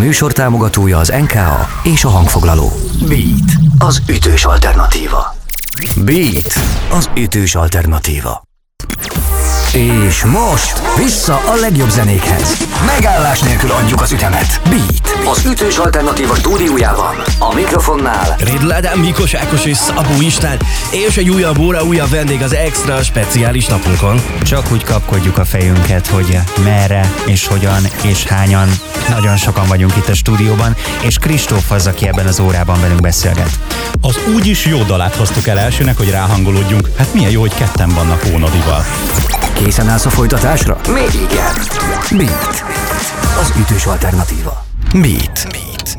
műsor támogatója az NKA és a hangfoglaló. Beat, az ütős alternatíva. Beat, az ütős alternatíva. És most vissza a legjobb zenékhez. Megállás nélkül adjuk az ütemet. Beat, az ütős alternatíva stúdiójában. A mikrofonnál Ádám, Mikos Ákos és Szabó István, és egy újabb óra, újabb vendég az extra speciális napunkon. Csak úgy kapkodjuk a fejünket, hogy merre, és hogyan, és hányan. Nagyon sokan vagyunk itt a stúdióban, és Kristóf az, aki ebben az órában velünk beszélget. Az úgyis jó dalát hoztuk el elsőnek, hogy ráhangolódjunk. Hát milyen jó, hogy ketten vannak Ónodival. Készen állsz a folytatásra? Még igen. Beat, az ütős alternatíva. Beat. Beat.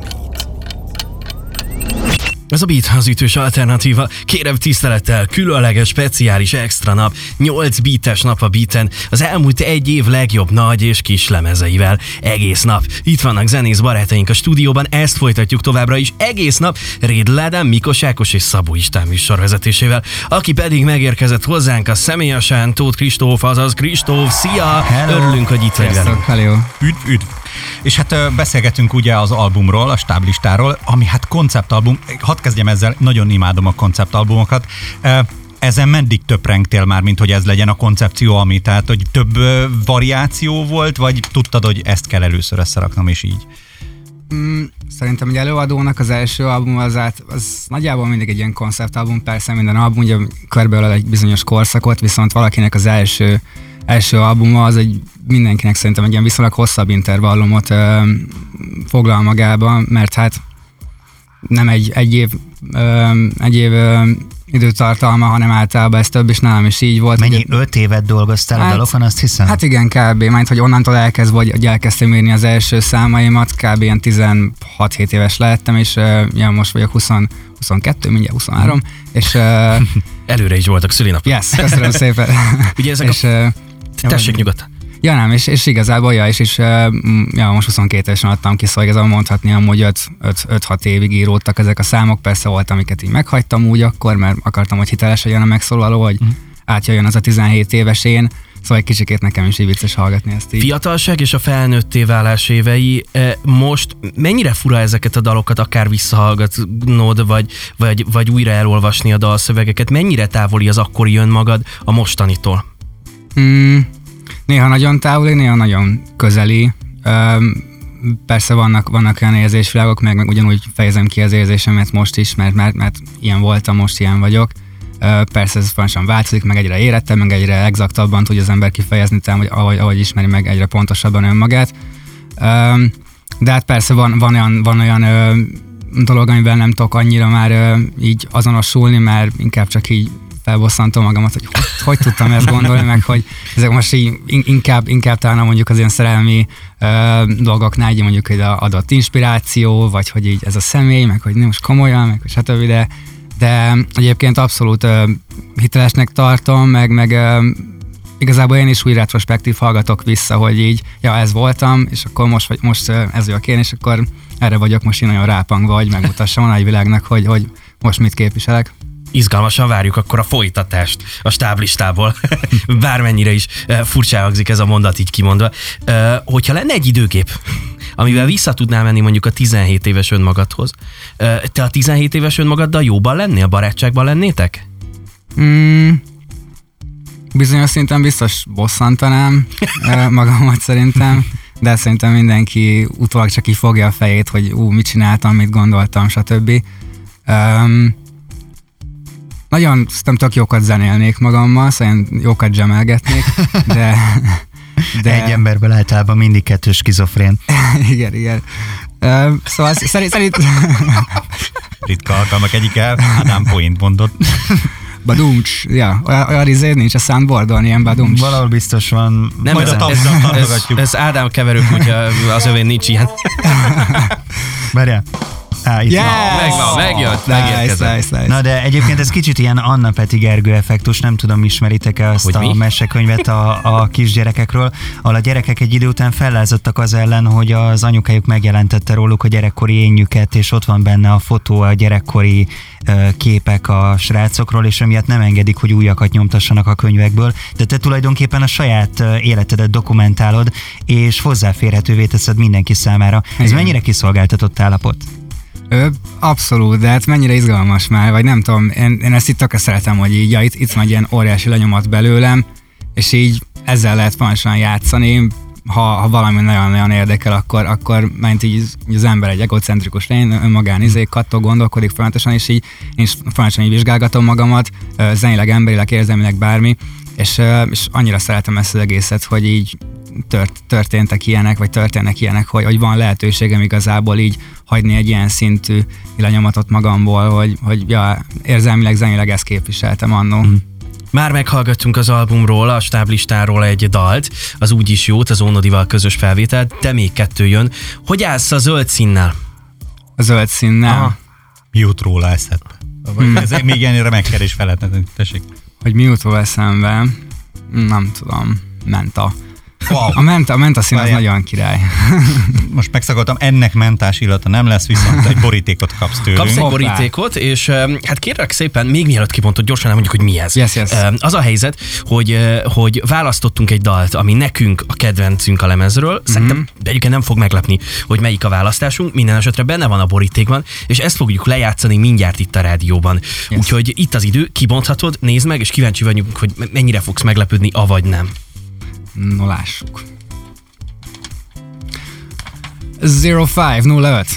Ez a Beat az ütős alternatíva. Kérem tisztelettel, különleges, speciális extra nap, 8 beates nap a beaten, az elmúlt egy év legjobb nagy és kis lemezeivel. Egész nap. Itt vannak zenész barátaink a stúdióban, ezt folytatjuk továbbra is egész nap Rédl Ádám, Mikos Ákos és Szabó István műsorvezetésével, aki pedig megérkezett hozzánk a személyesen Tóth Kristóf, azaz Kristóf, szia! Hello. Örülünk, hogy itt vagy velünk. Hello. Üdv, üdv! És hát beszélgetünk ugye az albumról, a stáblistáról, ami hát konceptalbum. Hadd kezdjem ezzel, nagyon imádom a konceptalbumokat. Ezen meddig töprengtél már, mint hogy ez legyen a koncepció, ami? Tehát, hogy több variáció volt, vagy tudtad, hogy ezt kell először összeraknom, és így? Mm, szerintem egy előadónak az első album az, át, az nagyjából mindig egy ilyen konceptalbum, persze minden album ugye körbeölel egy bizonyos korszakot, viszont valakinek az első első albuma az egy mindenkinek szerintem egy ilyen viszonylag hosszabb intervallumot ö, foglal magába, mert hát nem egy, egy év, ö, egy év ö, időtartalma, hanem általában ez több, és nálam is így volt. Mennyi Ugye- öt évet dolgoztál a Hát- dalokon, azt hiszem? Hát igen, kb. Majd, hogy onnantól elkezd, vagy hogy elkezdtem írni az első számaimat, kb. ilyen 16-7 éves lehettem, és uh, ja, most vagyok 20, 22, mindjárt 23, és uh, Előre is voltak szülinap. yes, köszönöm szépen. Ugye ezek és, a... uh, Tessék nyugodtan. Ja nem, és, és igazából, ja, és, és ja, most 22 évesen adtam ki, szóval igazából mondhatni, hogy 5-6 évig íródtak ezek a számok, persze volt, amiket így meghagytam úgy akkor, mert akartam, hogy hiteles legyen a megszólaló, hogy átjöjjön az a 17 éves én, szóval egy kicsikét nekem is így vicces hallgatni ezt így. Fiatalság és a felnőtté válás évei, eh, most mennyire fura ezeket a dalokat akár visszahallgatnod, vagy, vagy, vagy újra elolvasni a dalszövegeket, mennyire távoli az akkori önmagad a mostanitól? Mm, néha nagyon távoli, néha nagyon közeli. Persze vannak, vannak olyan érzésvilágok, meg, meg ugyanúgy fejezem ki az érzésemet most is, mert, mert, mert ilyen voltam, most ilyen vagyok. Persze ez fontosan változik, meg egyre érettebb, meg egyre exaktabban tudja az ember kifejezni, talán, hogy ahogy, ahogy ismeri meg egyre pontosabban önmagát. De hát persze van, van olyan, van olyan dolog, amivel nem tudok annyira már így azonosulni, mert inkább csak így felbosszantom magamat, hogy hogy, hogy tudtam ezt gondolni, meg hogy ezek most így in- inkább, inkább talán mondjuk az ilyen szerelmi ö, dolgoknál így mondjuk egy adott inspiráció, vagy hogy így ez a személy, meg hogy nem most komolyan, meg hogy stb. De, de egyébként abszolút ö, hitelesnek tartom, meg, meg ö, igazából én is úgy retrospektív hallgatok vissza, hogy így, ja, ez voltam, és akkor most, vagy, most ez vagyok én, és akkor erre vagyok most én nagyon rápangva, hogy megmutassam a nagyvilágnak, hogy, hogy most mit képviselek. Izgalmasan várjuk akkor a folytatást a stáblistából, bármennyire is eh, furcsa hangzik ez a mondat így kimondva. Eh, Hogyha lenne egy időkép, amivel vissza tudnál menni mondjuk a 17 éves önmagadhoz, eh, te a 17 éves önmagaddal jóban lennél, barátságban lennétek? Mm, bizonyos szinten biztos bosszantanám magamat szerintem, de szerintem mindenki utólag csak így fogja a fejét, hogy ú, mit csináltam, mit gondoltam, stb. Um, nagyon szerintem tök jókat zenélnék magammal, szerintem jókat zsemelgetnék, de... De... Egy emberből általában mindig kettős skizofrén. igen, igen. Uh, szóval szerint, szerint Ritka alkalmak egyike, Ádám point mondott. badumcs, ja, olyan, olyan izé nincs a soundboardon, ilyen badumcs. Valahol biztos van. Nem, Majd ez, a ez, tapsal ez, tartogatjuk. ez Ádám keverők, hogyha az övén nincs ilyen. Várjál. Á, itt Yes! van. Megvan, megjött, Nice, megérkezett. nice, nice. Na de egyébként ez kicsit ilyen Anna Peti Gergő effektus, nem tudom, ismeritek-e azt Hogy a mi? mesekönyvet a, a kisgyerekekről, ahol a gyerekek egy idő után fellázadtak az ellen, hogy az anyukájuk megjelentette róluk a gyerekkori énjüket, és ott van benne a fotó, a gyerekkori képek a srácokról, és emiatt nem engedik, hogy újakat nyomtassanak a könyvekből, de te tulajdonképpen a saját életedet dokumentálod, és hozzáférhetővé teszed mindenki számára. Ez Igen. mennyire kiszolgáltatott állapot? Abszolút, de hát mennyire izgalmas már, vagy nem tudom, én, én ezt itt tökre szeretem, hogy így, ja, itt, itt van egy ilyen óriási lenyomat belőlem, és így ezzel lehet pontosan játszani, ha, ha valami nagyon-nagyon érdekel, akkor, akkor ment így így az ember egy egocentrikus lény, önmagán izé, kattog, gondolkodik folyamatosan, és így én is folyamatosan így vizsgálgatom magamat, zenileg, emberileg, érzelmileg bármi, és, és annyira szeretem ezt az egészet, hogy így tört, történtek ilyenek, vagy történnek ilyenek, hogy, hogy van lehetőségem igazából így hagyni egy ilyen szintű lenyomatot magamból, hogy, hogy ja, érzelmileg, zenileg ezt képviseltem annó. Mm. Már meghallgattunk az albumról, a stáblistáról egy dalt, az úgy is jót, az Ónodival közös felvételt, de még kettő jön. Hogy állsz a zöld színnel? A zöld színnel, Aha. Jut róla eszedbe. Vagy ez még ilyenre megkerés fel lehetne tenni. Tessék. Hogy mi jut róla eszembe, nem tudom, menta. Wow. A menta, a menta szín az nagyon király. Most megszakadtam, ennek mentás illata nem lesz, viszont egy borítékot kapsz tőlünk. Kapsz egy Hoppá. borítékot, és hát kérlek szépen, még mielőtt kibontod, gyorsan elmondjuk, hogy mi ez. Yes, yes. Az a helyzet, hogy, hogy választottunk egy dalt, ami nekünk a kedvencünk a lemezről. Szerintem Mhm. egyébként nem fog meglepni, hogy melyik a választásunk. Minden esetre benne van a borítékban, és ezt fogjuk lejátszani mindjárt itt a rádióban. Yes. Úgyhogy itt az idő, kibonthatod, nézd meg, és kíváncsi vagyunk, hogy mennyire fogsz meglepődni, avagy nem. No, lássuk. 0505.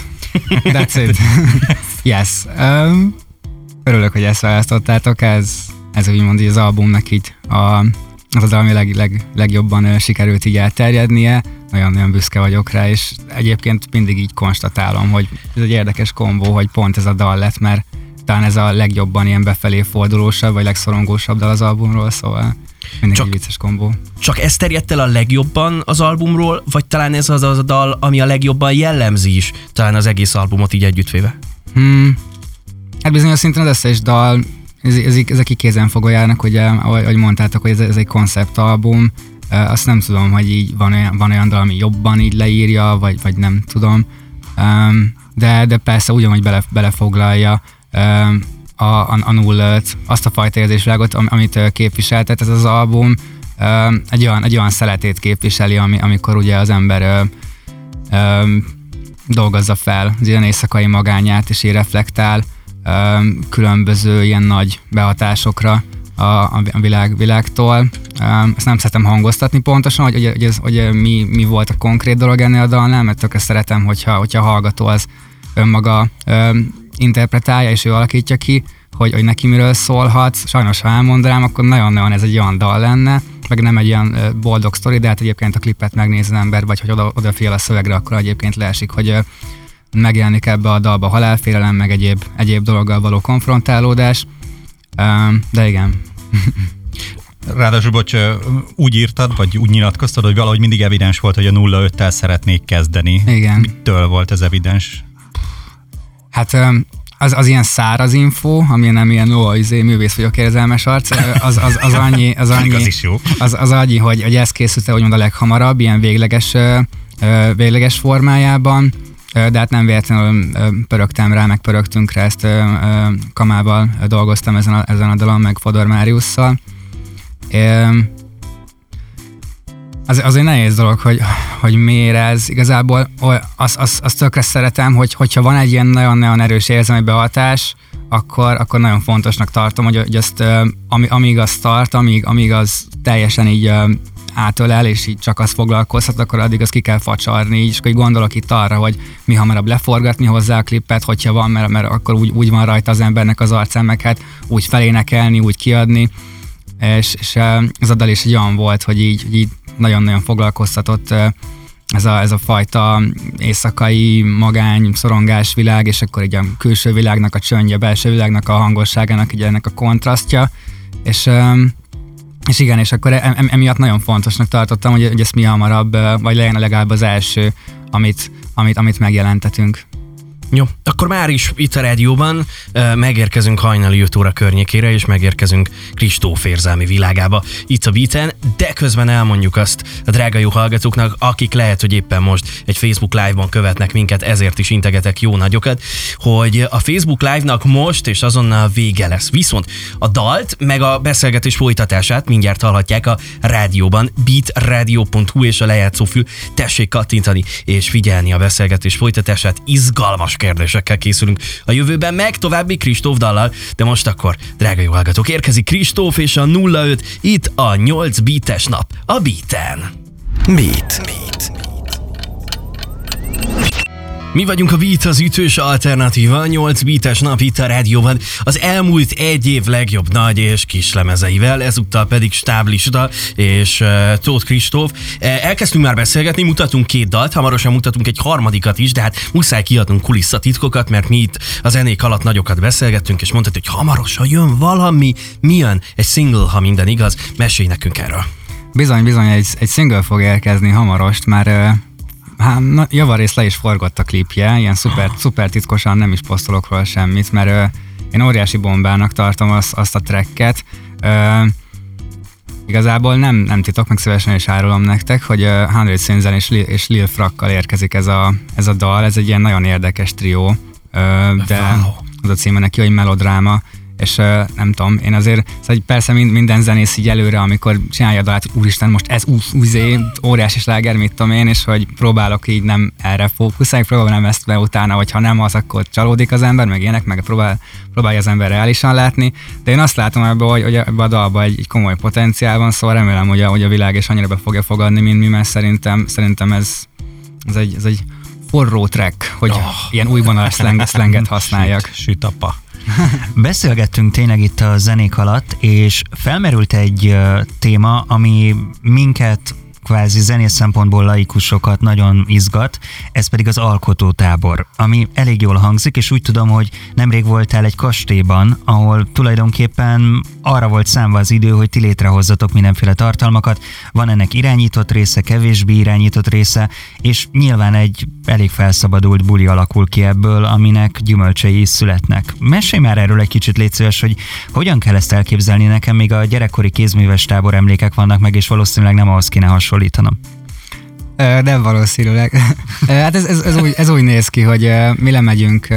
That's it. yes. Um, örülök, hogy ezt választottátok. Ez, ez úgymond így az albumnak így a, az az, ami leg, leg, legjobban sikerült így elterjednie. Nagyon-nagyon büszke vagyok rá, és egyébként mindig így konstatálom, hogy ez egy érdekes kombó, hogy pont ez a dal lett, mert talán ez a legjobban ilyen befelé fordulósabb, vagy legszorongósabb dal az albumról, szóval mindig Csak- vicces kombó. Csak ez terjedt el a legjobban az albumról, vagy talán ez az az a dal, ami a legjobban jellemzi is talán az egész albumot így együttvéve? Hmm. Hát bizonyos szinten az összes dal, ez, ez, ezek így kézenfogó járnak, ugye, ahogy, mondtátok, hogy ez, ez egy konceptalbum, azt nem tudom, hogy így van olyan, van olyan dal, ami jobban így leírja, vagy, vagy nem tudom. Um, de, de persze ugyanúgy bele, belefoglalja um, a, a, a nullöt, azt a fajta érzésvilágot, am, amit ö, képviseltet ez az album, um, egy, olyan, egy olyan szeletét képviseli, ami, amikor ugye az ember ö, um, dolgozza fel az ilyen éjszakai magányát, és így reflektál um, különböző ilyen nagy behatásokra a, a, világ, világtól. Um, ezt nem szeretem hangoztatni pontosan, hogy, hogy, hogy, ez, hogy mi, mi volt a konkrét dolog ennél a dalnál, mert tökre szeretem, hogyha, hogyha a hallgató az önmaga um, interpretálja, és ő alakítja ki, hogy, hogy neki miről szólhat. Sajnos, ha elmondanám, akkor nagyon-nagyon ez egy olyan dal lenne, meg nem egy olyan ö, boldog sztori, de hát egyébként a klipet megnéz az ember, vagy hogy oda, odafiel a szövegre, akkor egyébként leesik, hogy megjelenik ebbe a dalba halálfélelem, meg egyéb, egyéb dologgal való konfrontálódás. De igen, Ráadásul, bocs, úgy írtad, vagy úgy nyilatkoztad, hogy valahogy mindig evidens volt, hogy a 0-5-tel szeretnék kezdeni. Igen. Mitől volt ez evidens? Hát az, az ilyen száraz info, ami nem ilyen, ó, izé, művész vagyok érzelmes arc, az, az, az annyi, az annyi, Az is jó. az, az annyi, hogy, hogy ez készült el úgymond a leghamarabb, ilyen végleges, végleges formájában, de hát nem véletlenül pörögtem rá, meg pörögtünk rá, ezt Kamával dolgoztam ezen a, ezen a dalon, meg Fodor Máriusszal. Az, az egy nehéz dolog, hogy, hogy miért ez. Igazából, azt az, az tökre szeretem, hogy, hogyha van egy ilyen nagyon-nagyon erős érzelmi behatás, akkor, akkor nagyon fontosnak tartom, hogy, hogy azt, ami, amíg az tart, amíg, amíg az teljesen így átölel, és így csak az foglalkozhat, akkor addig az ki kell facsarni, és akkor így gondolok itt arra, hogy mi hamarabb leforgatni hozzá a klippet, hogyha van, mert, mert akkor úgy, úgy van rajta az embernek az arcán, meg hát úgy felénekelni, úgy kiadni, és, és ez a dal is egy olyan volt, hogy így, így nagyon-nagyon foglalkoztatott ez a, ez a fajta éjszakai magány, szorongás világ, és akkor így a külső világnak a csöndje, a belső világnak a hangosságának így ennek a kontrasztja, és, és igen, és akkor em, em- emiatt nagyon fontosnak tartottam, hogy, hogy ezt mi hamarabb, vagy legyen legalább az első, amit, amit, amit megjelentetünk. Jó, akkor már is itt a rádióban megérkezünk hajnali 5 óra környékére, és megérkezünk Kristóf érzelmi világába itt a Beaten, de közben elmondjuk azt a drága jó hallgatóknak, akik lehet, hogy éppen most egy Facebook Live-ban követnek minket, ezért is integetek jó nagyokat, hogy a Facebook Live-nak most és azonnal vége lesz. Viszont a dalt, meg a beszélgetés folytatását mindjárt hallhatják a rádióban, beatradio.hu és a lejátszófül. Tessék kattintani és figyelni a beszélgetés folytatását, izgalmas kérdésekkel készülünk a jövőben, meg további Kristóf dallal, de most akkor, drága jó hallgatók, érkezik Kristóf és a 05 itt a 8 beates nap, a Beaten. Beat. Beat. Mi vagyunk a Beat, az ütős alternatíva, 8 beates nap itt a rádióban, az elmúlt egy év legjobb nagy és kis lemezeivel, ezúttal pedig Stáblista és uh, Tóth Kristóf. Elkezdtünk már beszélgetni, mutatunk két dalt, hamarosan mutatunk egy harmadikat is, de hát muszáj kiadnunk kulisszatitkokat, mert mi itt a zenék alatt nagyokat beszélgettünk, és mondtad, hogy hamarosan jön valami, mi jön? Egy single, ha minden igaz, mesélj nekünk erről. Bizony, bizony, egy, egy single fog érkezni hamarost, már Hát, na, javarészt le is forgott a klipje, ilyen szuper, szuper titkosan nem is posztolok róla semmit, mert ö, én óriási bombának tartom az, azt a tracket. Ö, igazából nem, nem titok, meg szívesen is árulom nektek, hogy uh, Hundred Sinzen és, Lil, és Lil Frakkal érkezik ez a, ez a dal, ez egy ilyen nagyon érdekes trió, uh, de az a címe neki, hogy melodráma, és nem tudom, én azért, szóval persze minden zenész így előre, amikor csinálja a dalát, hogy úristen, most ez új, új óriási sláger, mit tudom én, és hogy próbálok így nem erre fókuszálni, próbálom ezt be utána, vagy ha nem az, akkor csalódik az ember, meg ének, meg próbál, próbálja az ember reálisan látni, de én azt látom ebben, hogy, hogy ebben a dalban egy, egy, komoly potenciál van, szóval remélem, hogy a, hogy a világ is annyira be fogja fogadni, mint mi, mert szerintem, szerintem ez, ez egy, ez egy forró track, hogy oh. ilyen új vonalas szlenget használjak. Süt, süt apa. Beszélgettünk tényleg itt a zenék alatt, és felmerült egy téma, ami minket kvázi zenész szempontból laikusokat nagyon izgat, ez pedig az alkotótábor, ami elég jól hangzik, és úgy tudom, hogy nemrég voltál egy kastélyban, ahol tulajdonképpen arra volt számva az idő, hogy ti létrehozzatok mindenféle tartalmakat, van ennek irányított része, kevésbé irányított része, és nyilván egy elég felszabadult buli alakul ki ebből, aminek gyümölcsei is születnek. Mesélj már erről egy kicsit, légy szíves, hogy hogyan kell ezt elképzelni? Nekem, még a gyerekkori kézműves tábor emlékek vannak meg, és valószínűleg nem ahhoz kéne hasonlítani hasonlítanom. Nem valószínűleg. hát ez, ez, ez, úgy, ez úgy néz ki, hogy mi lemegyünk,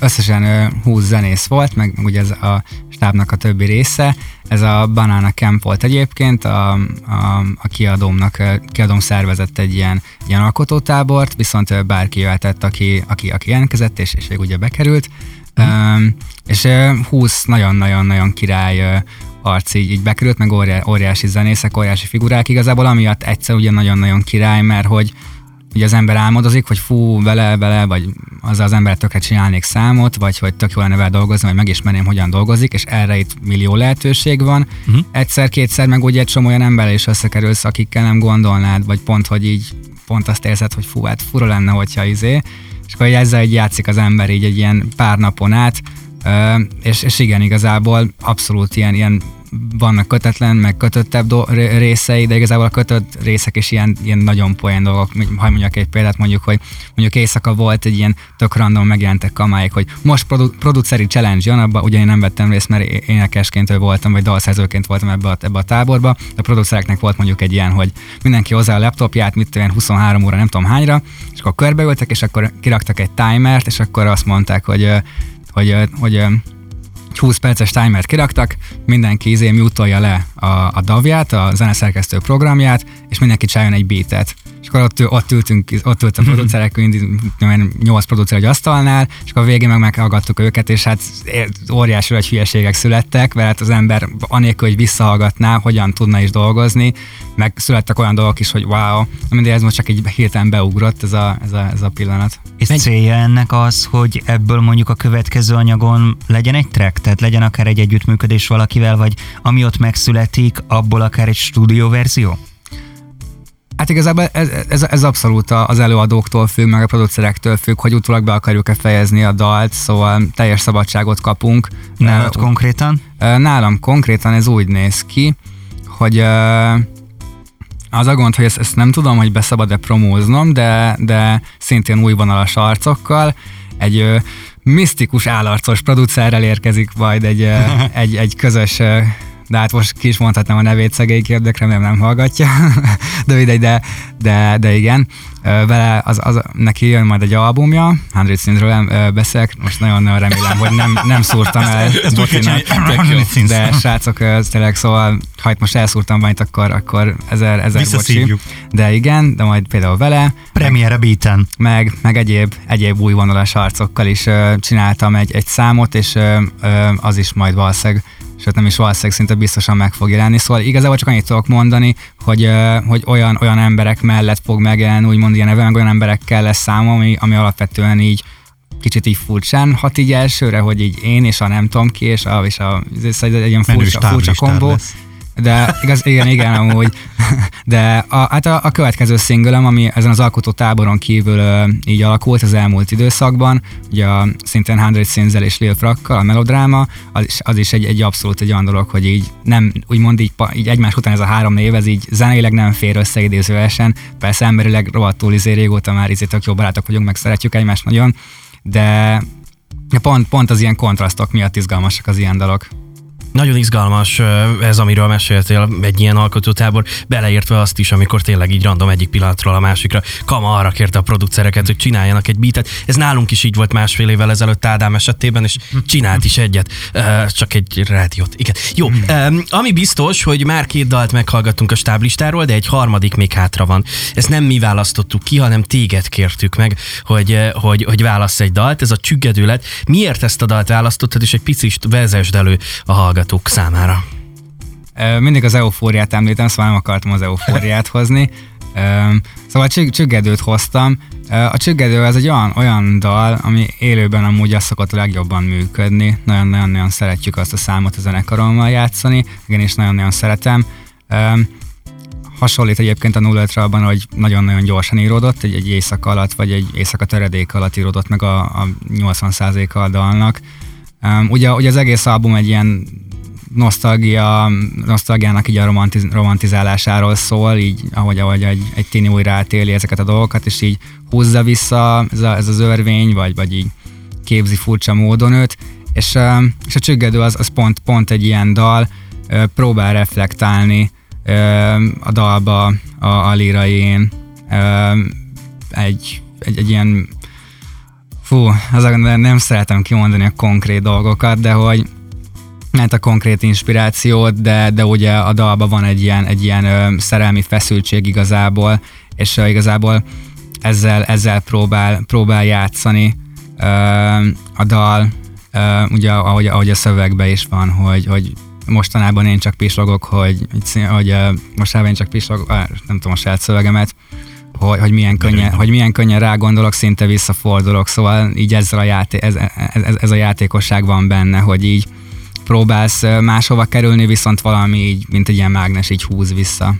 összesen 20 zenész volt, meg ugye ez a stábnak a többi része. Ez a Banana Camp volt egyébként, a, a, a kiadómnak, kiadóm szervezett egy ilyen, ilyen alkotótábort, viszont bárki jöhetett, aki, aki, aki jelentkezett, és, és ugye bekerült. Mm. és 20 nagyon-nagyon-nagyon király arc így, így bekerült, meg óriá, óriási zenészek, óriási figurák. Igazából amiatt egyszer ugye nagyon-nagyon király, mert hogy ugye az ember álmodozik, hogy fú, vele, vele, vagy azzal az ember tökre csinálnék számot, vagy hogy tök jó lenne vele dolgozni, vagy megismerném, hogyan dolgozik, és erre itt millió lehetőség van. Uh-huh. Egyszer-kétszer meg ugye egy csomó olyan ember is összekerülsz, akikkel nem gondolnád, vagy pont, hogy így pont azt érzed, hogy fú, hát fura lenne, hogyha izé, és akkor ezzel így játszik az ember így egy ilyen pár napon át, és, és igen, igazából abszolút ilyen, ilyen vannak kötetlen, meg kötöttebb do- részei, de igazából a kötött részek is ilyen, ilyen nagyon poén dolgok. Ha mondjak egy példát, mondjuk, hogy mondjuk éjszaka volt egy ilyen tök random megjelentek kamáik, hogy most produ- produceri challenge jön, abban ugye én nem vettem részt, mert énekesként voltam, vagy dalszerzőként voltam ebbe a, ebbe a táborba. A producereknek volt mondjuk egy ilyen, hogy mindenki hozzá a laptopját, mit tudom 23 óra, nem tudom hányra, és akkor körbeültek, és akkor kiraktak egy timert, és akkor azt mondták, hogy hogy, hogy 20 perces timert kiraktak, mindenki izé mutolja le a, a davját, a zeneszerkesztő programját, és mindenki csináljon egy beatet és akkor ott, ott ültünk, ott ült a mhm. producerek, nyolc producer egy asztalnál, és akkor a végén meg meghallgattuk őket, és hát óriási nagy hülyeségek születtek, mert hát az ember anélkül, hogy visszahallgatná, hogyan tudna is dolgozni, meg születtek olyan dolgok is, hogy wow, mindegy, ez most csak egy hirtelen beugrott ez a, ez a, ez a pillanat. És Menj. célja ennek az, hogy ebből mondjuk a következő anyagon legyen egy track, tehát legyen akár egy együttműködés valakivel, vagy ami ott megszületik, abból akár egy stúdióverzió? Hát igazából ez, ez, ez abszolút az előadóktól függ, meg a producerektől függ, hogy utólag be akarjuk-e fejezni a dalt, szóval teljes szabadságot kapunk. Nálad uh, konkrétan? Nálam konkrétan ez úgy néz ki, hogy uh, Az a gond, hogy ezt, ezt nem tudom, hogy beszabad-e promóznom, de, de szintén új vonalas arcokkal. Egy ö, misztikus állarcos producerrel érkezik majd egy, ö, egy, egy közös ö, de hát most ki is mondhatnám a nevét szegély kérdek, remélem nem hallgatja, de mindegy, de, de, de igen. Vele az, az, neki jön majd egy albumja, 100 Scenesről beszélek, most nagyon-nagyon remélem, hogy nem, nem szúrtam el Botinak, de srácok, tényleg szóval, ha itt most elszúrtam valamit, akkor, akkor ezer, ezer bocsi. De igen, de majd például vele. Premiere beaten. Meg, meg egyéb, egyéb új vonalas arcokkal is csináltam egy, egy számot, és az is majd valószínűleg sőt nem is valószínűleg szinte biztosan meg fog jelenni. Szóval igazából csak annyit tudok mondani, hogy, hogy olyan, olyan emberek mellett fog megjelenni, úgymond ilyen neve, olyan emberekkel lesz számom, ami, ami alapvetően így kicsit így furcsán hat így elsőre, hogy így én és a nem tudom ki, és a, és a, ez egy, egy ilyen furcsa, furcsa kombó. Lesz. De igaz, igen, igen, amúgy. De a, hát a, a következő szingölem, ami ezen az alkotó táboron kívül uh, így alakult az elmúlt időszakban, ugye a szintén 100 Szinzel és Lil Frakkal, a melodráma, az is, az is egy, egy abszolút egy olyan dolog, hogy így nem, úgymond így, így egymás után ez a három név, ez így zeneileg nem fér össze idézőesen. Persze emberileg rohadtul izé régóta már izé tök jó barátok vagyunk, meg szeretjük egymást nagyon, de pont, pont az ilyen kontrasztok miatt izgalmasak az ilyen dalok. Nagyon izgalmas ez, amiről meséltél, egy ilyen alkotótábor, beleértve azt is, amikor tényleg így random egyik pillanatról a másikra Kama arra kérte a producereket, hogy csináljanak egy beatet. Ez nálunk is így volt másfél évvel ezelőtt Ádám esetében, és csinált is egyet, csak egy rádiót. Igen. Jó, ami biztos, hogy már két dalt meghallgattunk a stáblistáról, de egy harmadik még hátra van. Ezt nem mi választottuk ki, hanem téged kértük meg, hogy, hogy, hogy válasz egy dalt. Ez a csüggedő Miért ezt a dalt választottad, és egy picit vezesd elő a hallgatót hallgatók számára? Mindig az eufóriát említem, szóval nem akartam az eufóriát hozni. Szóval csüggedőt hoztam. A csüggedő ez egy olyan, olyan dal, ami élőben amúgy azt szokott a legjobban működni. Nagyon-nagyon szeretjük azt a számot a zenekarommal játszani, igen, és nagyon-nagyon szeretem. Hasonlít egyébként a 05 abban, hogy nagyon-nagyon gyorsan íródott, egy, egy éjszaka alatt, vagy egy éjszaka töredék alatt íródott meg a, a 80%-a a dalnak. Ugye, ugye az egész album egy ilyen nosztalgia, nosztalgiának így a romantiz, romantizálásáról szól, így ahogy, ahogy egy, egy tini újra átéli ezeket a dolgokat, és így húzza vissza ez, a, ez az örvény, vagy, vagy így képzi furcsa módon őt, és, és a csüggedő az, az pont, pont egy ilyen dal, próbál reflektálni a dalba a, a lirain, egy, egy, egy ilyen fú, az nem szeretem kimondani a konkrét dolgokat, de hogy mert a konkrét inspirációt, de, de ugye a dalban van egy ilyen, egy ilyen ö, szerelmi feszültség igazából, és ö, igazából ezzel, ezzel próbál, próbál játszani ö, a dal, ö, ugye ahogy, ahogy a szövegben is van, hogy, hogy mostanában én csak pislogok, hogy, hogy uh, mostanában én csak pislogok, nem tudom a saját szövegemet, hogy, hogy, milyen könnyen, hogy milyen könnyen rágondolok, szinte visszafordulok, szóval így ezzel a játé- ez, ez, ez, a játékosság van benne, hogy így próbálsz máshova kerülni, viszont valami így, mint egy ilyen mágnes így húz vissza.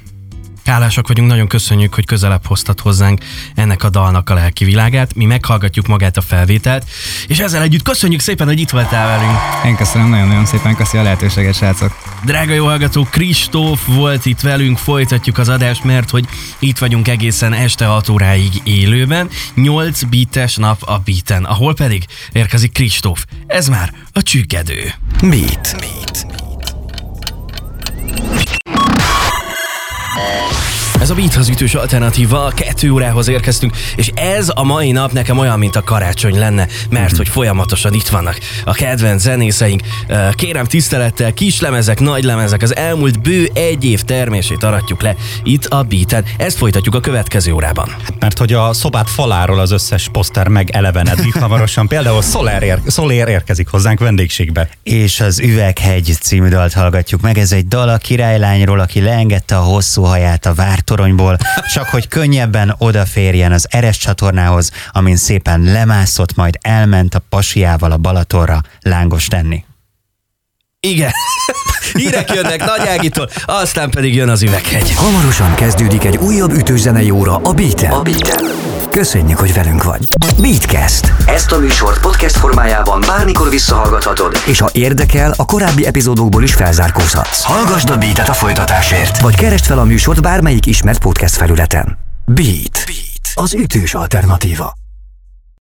Hálásak vagyunk, nagyon köszönjük, hogy közelebb hoztad hozzánk ennek a dalnak a lelki világát. Mi meghallgatjuk magát a felvételt, és ezzel együtt köszönjük szépen, hogy itt voltál velünk. Én köszönöm nagyon-nagyon szépen, köszi a lehetőséget, srácok. Drága jó hallgató, Kristóf volt itt velünk, folytatjuk az adást, mert hogy itt vagyunk egészen este 6 óráig élőben, 8 bites nap a beaten, ahol pedig érkezik Kristóf. Ez már a csüggedő. Beat. Beat. Ez a Beathoz ütős alternatíva, kettő órához érkeztünk, és ez a mai nap nekem olyan, mint a karácsony lenne, mert mm hogy folyamatosan itt vannak a kedvenc zenészeink. Kérem tisztelettel, kis lemezek, nagy lemezek, az elmúlt bő egy év termését aratjuk le itt a Beaten. Ezt folytatjuk a következő órában. Hát, mert hogy a szobát faláról az összes poszter megelevenedik hamarosan, például Soler, ér, Soler érkezik hozzánk vendégségbe. És az Üveghegy című dalt hallgatjuk meg. Ez egy dal a királylányról, aki leengedte a hosszú haját a várt toronyból, csak hogy könnyebben odaférjen az Eres csatornához, amin szépen lemászott, majd elment a pasiával a Balatorra lángos tenni. Igen. Hírek jönnek Nagy Ágitól, aztán pedig jön az üveghegy. Hamarosan kezdődik egy újabb ütőzenei óra a Beaten. A Beaten. Köszönjük, hogy velünk vagy. Beatcast. Ezt a műsort podcast formájában bármikor visszahallgathatod, és ha érdekel, a korábbi epizódokból is felzárkózhatsz. Hallgasd a Beat-et a folytatásért, vagy keresd fel a műsort bármelyik ismert podcast felületen. Beat. Beat. Az ütős alternatíva.